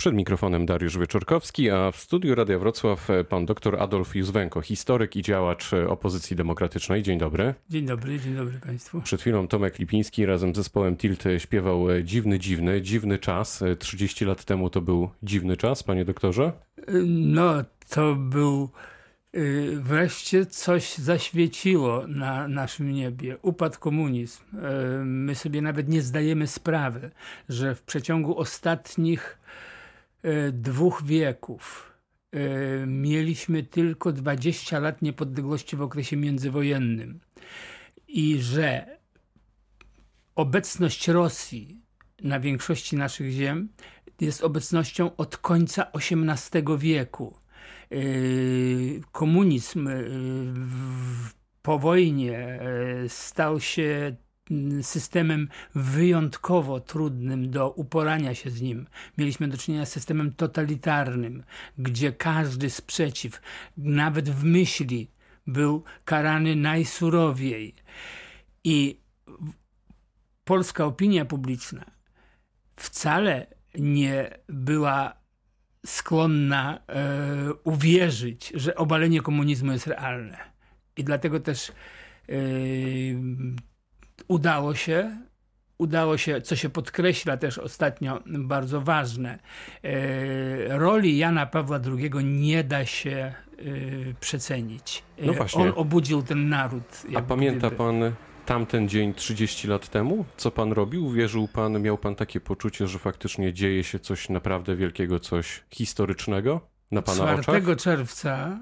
Przed mikrofonem Dariusz Wieczorkowski, a w studiu Radia Wrocław pan dr Adolf Józwenko, historyk i działacz opozycji demokratycznej. Dzień dobry. Dzień dobry, dzień dobry Państwu. Przed chwilą Tomek Lipiński razem z zespołem Tilt śpiewał Dziwny, dziwny, dziwny czas. 30 lat temu to był dziwny czas, panie doktorze? No, to był wreszcie coś zaświeciło na naszym niebie. Upadł komunizm. My sobie nawet nie zdajemy sprawy, że w przeciągu ostatnich dwóch wieków mieliśmy tylko 20 lat niepodległości w okresie międzywojennym i że obecność Rosji na większości naszych ziem jest obecnością od końca XVIII wieku. Yy, komunizm po wojnie stał się systemem wyjątkowo trudnym do uporania się z nim. Mieliśmy do czynienia z systemem totalitarnym, gdzie każdy sprzeciw, nawet w myśli, był karany najsurowiej. I polska opinia publiczna wcale nie była skłonna e, uwierzyć, że obalenie komunizmu jest realne. I dlatego też e, udało się, udało się, co się podkreśla też ostatnio bardzo ważne, e, roli Jana Pawła II nie da się e, przecenić. No właśnie. On obudził ten naród. A pamięta gdyby. pan tamten dzień 30 lat temu? Co pan robił? Wierzył pan, miał pan takie poczucie, że faktycznie dzieje się coś naprawdę wielkiego, coś historycznego na pana 4 oczach? 4 czerwca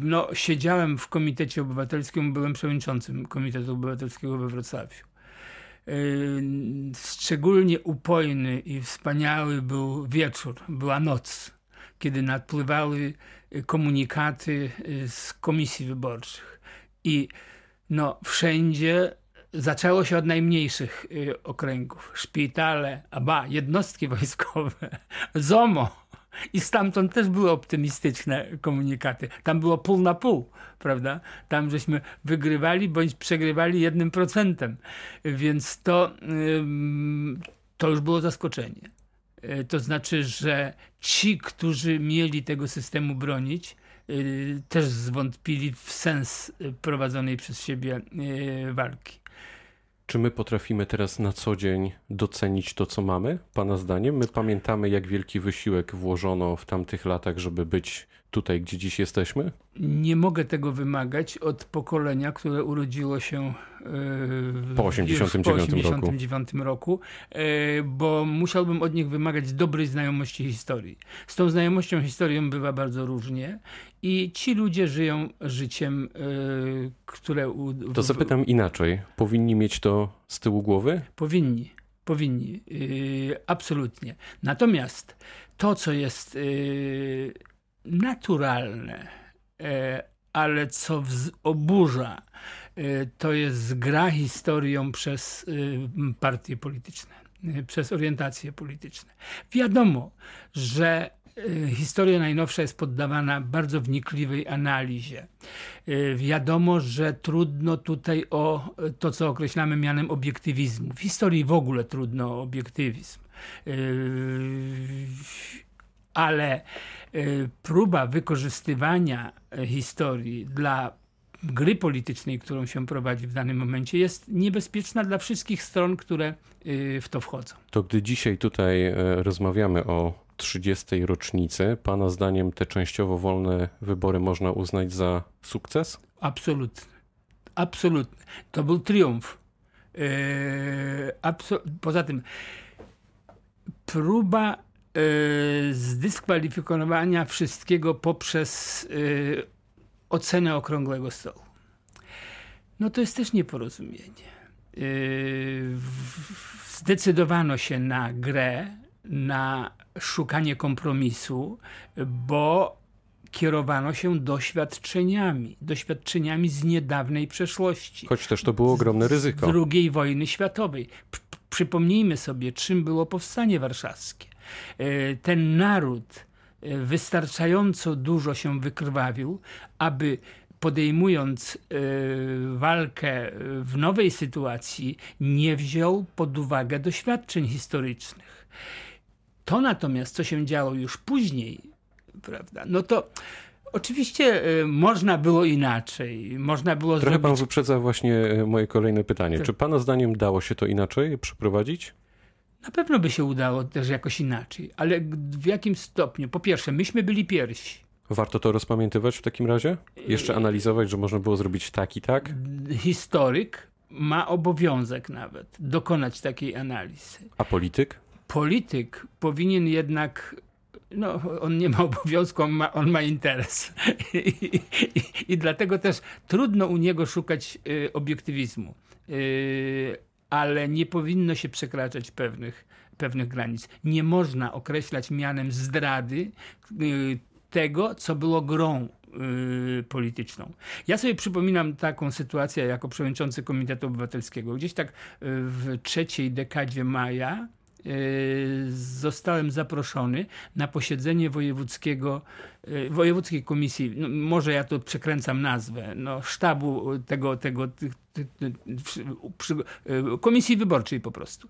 no, siedziałem w Komitecie Obywatelskim, byłem przewodniczącym Komitetu Obywatelskiego we Wrocławiu. Yy, szczególnie upojny i wspaniały był wieczór, była noc, kiedy nadpływały komunikaty z komisji wyborczych. I no wszędzie zaczęło się od najmniejszych okręgów. Szpitale, aba, jednostki wojskowe, ZOMO. I stamtąd też były optymistyczne komunikaty. Tam było pół na pół, prawda? Tam żeśmy wygrywali bądź przegrywali jednym procentem. Więc to, to już było zaskoczenie. Y, to znaczy, że ci, którzy mieli tego systemu bronić, Y, też zwątpili w sens prowadzonej przez siebie y, walki. Czy my potrafimy teraz na co dzień docenić to, co mamy? Pana zdaniem? My pamiętamy, jak wielki wysiłek włożono w tamtych latach, żeby być tutaj, gdzie dziś jesteśmy? Nie mogę tego wymagać od pokolenia, które urodziło się po 1989 roku, roku e, bo musiałbym od nich wymagać dobrej znajomości historii. Z tą znajomością historią bywa bardzo różnie i ci ludzie żyją życiem, e, które... To zapytam inaczej. Powinni mieć to z tyłu głowy? Powinni. Powinni. E, absolutnie. Natomiast to, co jest naturalne, ale co oburza, y, to jest gra historią przez y, partie polityczne, przez orientacje polityczne. Wiadomo, że historia najnowsza jest poddawana bardzo wnikliwej analizie. Wiadomo, że trudno tutaj o to, co określamy mianem obiektywizmu. W historii w ogóle trudno o obiektywizm. Ale Y, próba wykorzystywania y, historii dla gry politycznej, którą się prowadzi w danym momencie, jest niebezpieczna dla wszystkich stron, które y, w to wchodzą. To gdy dzisiaj tutaj rozmawiamy o 30. rocznicy, Pana zdaniem te częściowo wolne wybory można uznać za sukces? Absolutnie. Absolutnie. To był triumf. Poza tym próba zdyskwalifikowania wszystkiego poprzez y, ocenę okrągłego stołu. No to jest też nieporozumienie. Y, zdecydowano się na grę, na szukanie kompromisu, bo kierowano się doświadczeniami, doświadczeniami z niedawnej przeszłości. Choć też to było ogromne ryzyko. Z II wojny światowej. Przypomnijmy sobie, czym było powstanie warszawskie. E, ten naród e, wystarczająco dużo się wykrwawił, aby podejmując e, walkę w nowej sytuacji, nie wziął pod uwagę doświadczeń historycznych. To natomiast, co się działo już później, prawda, no to oczywiście można było inaczej. Można było Trochę pan zrobić... wyprzedza właśnie moje kolejne pytanie. Tak. Czy pana zdaniem dało się to inaczej przeprowadzić? Na pewno by się udało też jakoś inaczej, ale w jakim stopniu? Po pierwsze, myśmy byli pierwsi. Warto to rozpamiętywać w takim razie? Jeszcze analizować, że można było zrobić tak i tak? Historyk ma obowiązek nawet dokonać takiej analizy. A polityk? Polityk powinien jednak. No, on nie ma obowiązku, on ma, on ma interes. I, i, I dlatego też trudno u niego szukać y, obiektywizmu. Y, ale nie powinno się przekraczać pewnych, pewnych granic. Nie można określać mianem zdrady y, tego, co było grą y, polityczną. Ja sobie przypominam taką sytuację jako przewodniczący Komitetu Obywatelskiego. Gdzieś tak y, w trzeciej dekadzie maja zostałem zaproszony na posiedzenie wojewódzkiego, y, wojewódzkiej komisji, no, może ja to przekręcam nazwę, no, sztabu tego, tego y, komisji wyborczej po prostu.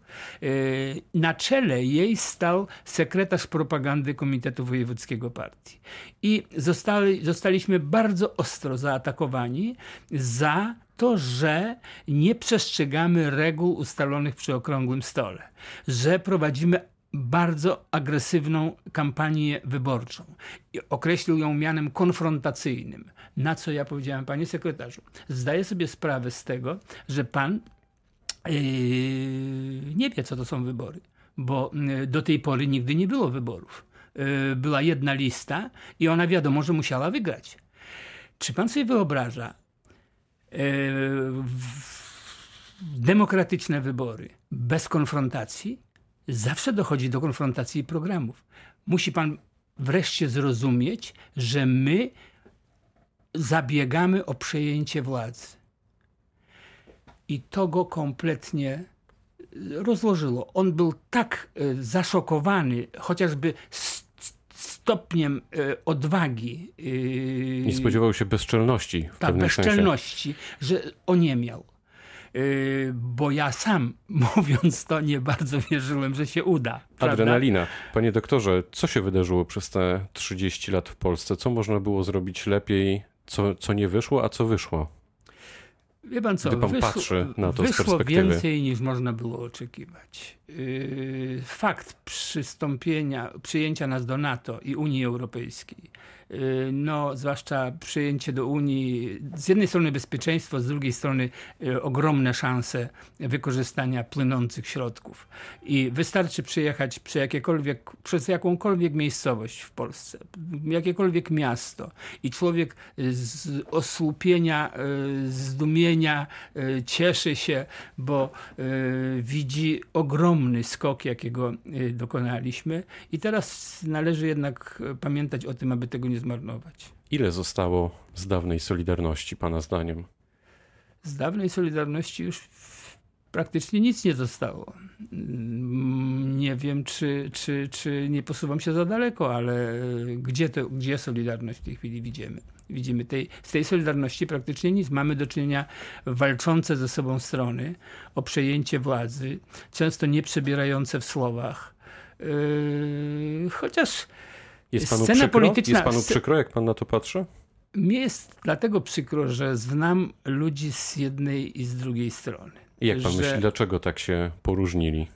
Na czele jej stał sekretarz propagandy Komitetu Wojewódzkiego Partii. I zostali, zostaliśmy bardzo ostro zaatakowani za to, że nie przestrzegamy reguł ustalonych przy okrągłym stole, że prowadzimy bardzo agresywną kampanię wyborczą. Określił ją mianem konfrontacyjnym. Na co ja powiedziałem, panie sekretarzu, zdaję sobie sprawę z tego, że pan yy, nie wie, co to są wybory, bo yy, do tej pory nigdy nie było wyborów. Yy, była jedna lista i ona wiadomo, że musiała wygrać. Czy pan sobie wyobraża demokratyczne wybory bez konfrontacji? Zawsze dochodzi do konfrontacji programów. Musi pan wreszcie zrozumieć, że my zabiegamy o przejęcie władzy. I to go kompletnie rozłożyło. On był tak e, zaszokowany chociażby s- stopniem e, odwagi. e, Nie spodziewał się bezczelności w tak, pewnym sensie. bezczelności, że oniemiał. Yy, bo ja sam, mówiąc to, nie bardzo wierzyłem, że się uda. prawda? Adrenalina. Panie doktorze, co się wydarzyło przez te 30 lat w Polsce? Co można było zrobić lepiej? Co, co nie wyszło, a co wyszło? Wie pan co, Gdy pan wyszło, patrzy na to wyszło więcej niż można było oczekiwać. Yy, Fakt przystąpienia, przyjęcia nas do NATO i Unii Europejskiej, yy, no zwłaszcza przyjęcie do Unii, z jednej strony bezpieczeństwo, z drugiej strony yy, ogromne szanse wykorzystania płynących środków. I wystarczy przyjechać przy jakiekolwiek, przez jakąkolwiek miejscowość w Polsce, jakiekolwiek miasto i człowiek z osłupienia, zdumienia y, cieszy się, bo y, widzi ogromny skok, jakiego y, dokonaliśmy. I teraz należy jednak pamiętać o tym, aby tego nie zmarnować. Ile zostało z dawnej Solidarności, pana zdaniem? Z dawnej Solidarności już praktycznie nic nie zostało. Mm, Nie wiem, czy, czy, czy nie posuwam się za daleko, ale y, gdzie, to, gdzie Solidarność w tej chwili widzimy? Widzimy tej, z tej Solidarności praktycznie nic. Mamy do czynienia walczące ze sobą strony o przejęcie władzy, często nie przebierające w słowach. Yy, chociaż Jest panu, Scena przykro? polityczna- Jest panu przykro, jak pan na to patrzy? mnie jest dlatego przykro, że znam ludzi z jednej i z drugiej strony. I jak pan że- myśli, dlaczego tak się poróżnili?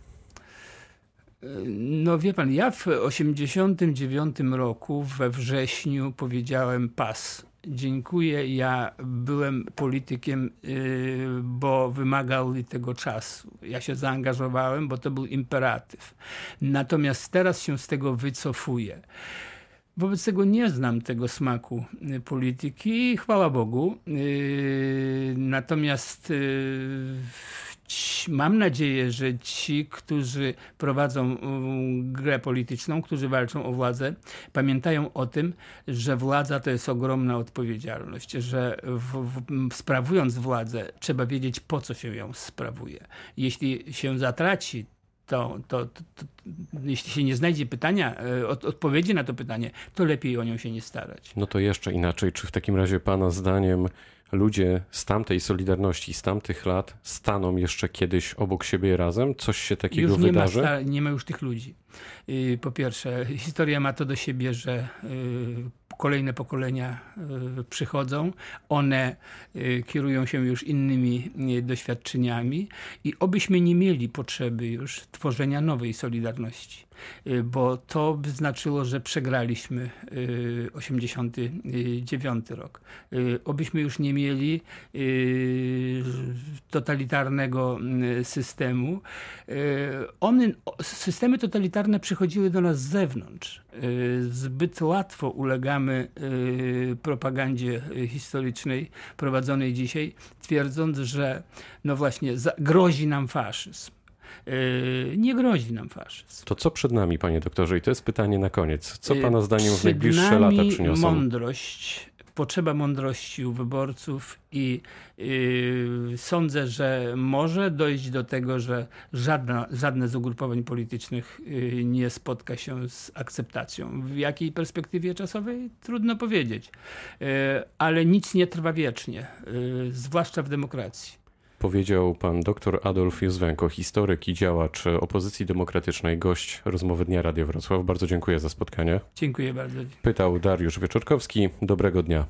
No wie pan, ja w 89 roku we wrześniu powiedziałem pas. Dziękuję, ja byłem politykiem, yy, bo wymagał tego czasu. Ja się zaangażowałem, bo to był imperatyw. Natomiast teraz się z tego wycofuję. Wobec tego nie znam tego smaku y, polityki chwała Bogu. Yy, Natomiast ci- mam nadzieję, że ci, którzy prowadzą grę polityczną, którzy walczą o władzę, pamiętają o tym, że władza to jest ogromna odpowiedzialność, że w, w, sprawując władzę trzeba wiedzieć po co się ją sprawuje. Jeśli się zatraci to, to, to, to jeśli się nie znajdzie pytania, e, od, odpowiedzi na to pytanie, to lepiej o nią się nie starać. No to jeszcze inaczej. Czy w takim razie pana zdaniem ludzie z tamtej Solidarności, z tamtych lat staną jeszcze kiedyś obok siebie razem? Coś się takiego Już nie ma, wydarzy? sta- nie ma już tych ludzi. Y, Po pierwsze, historia ma to do siebie, że y, kolejne pokolenia y, przychodzą, one y, kierują się już innymi y, doświadczeniami i obyśmy nie mieli potrzeby już tworzenia nowej Solidarności, bo to by znaczyło, że przegraliśmy y, 89 rok. Y, Obyśmy już nie mieli y, totalitarnego y, systemu. Y, One, systemy totalitarne przychodziły do nas z zewnątrz. Y, Zbyt łatwo ulegamy y, propagandzie y, historycznej prowadzonej dzisiaj, twierdząc, że no właśnie grozi nam faszyzm. Y, Nie grozi nam faszyzm. To co przed nami, panie doktorze? I to jest pytanie na koniec. Co Y, pana zdaniem w przed najbliższe lata przyniosą? Mądrość, potrzeba mądrości u wyborców i yy, sądzę, że może dojść do tego, że żadna, żadne z ugrupowań politycznych yy, nie spotka się z akceptacją. W jakiej perspektywie czasowej? Trudno powiedzieć. Yy, ale nic nie trwa wiecznie, yy, zwłaszcza w demokracji. Powiedział pan dr Adolf Józwenko, historyk i działacz opozycji demokratycznej, gość rozmowy Dnia Radia Wrocław. Bardzo dziękuję za spotkanie. Dziękuję bardzo. Pytał Dariusz Wieczorkowski. Dobrego dnia.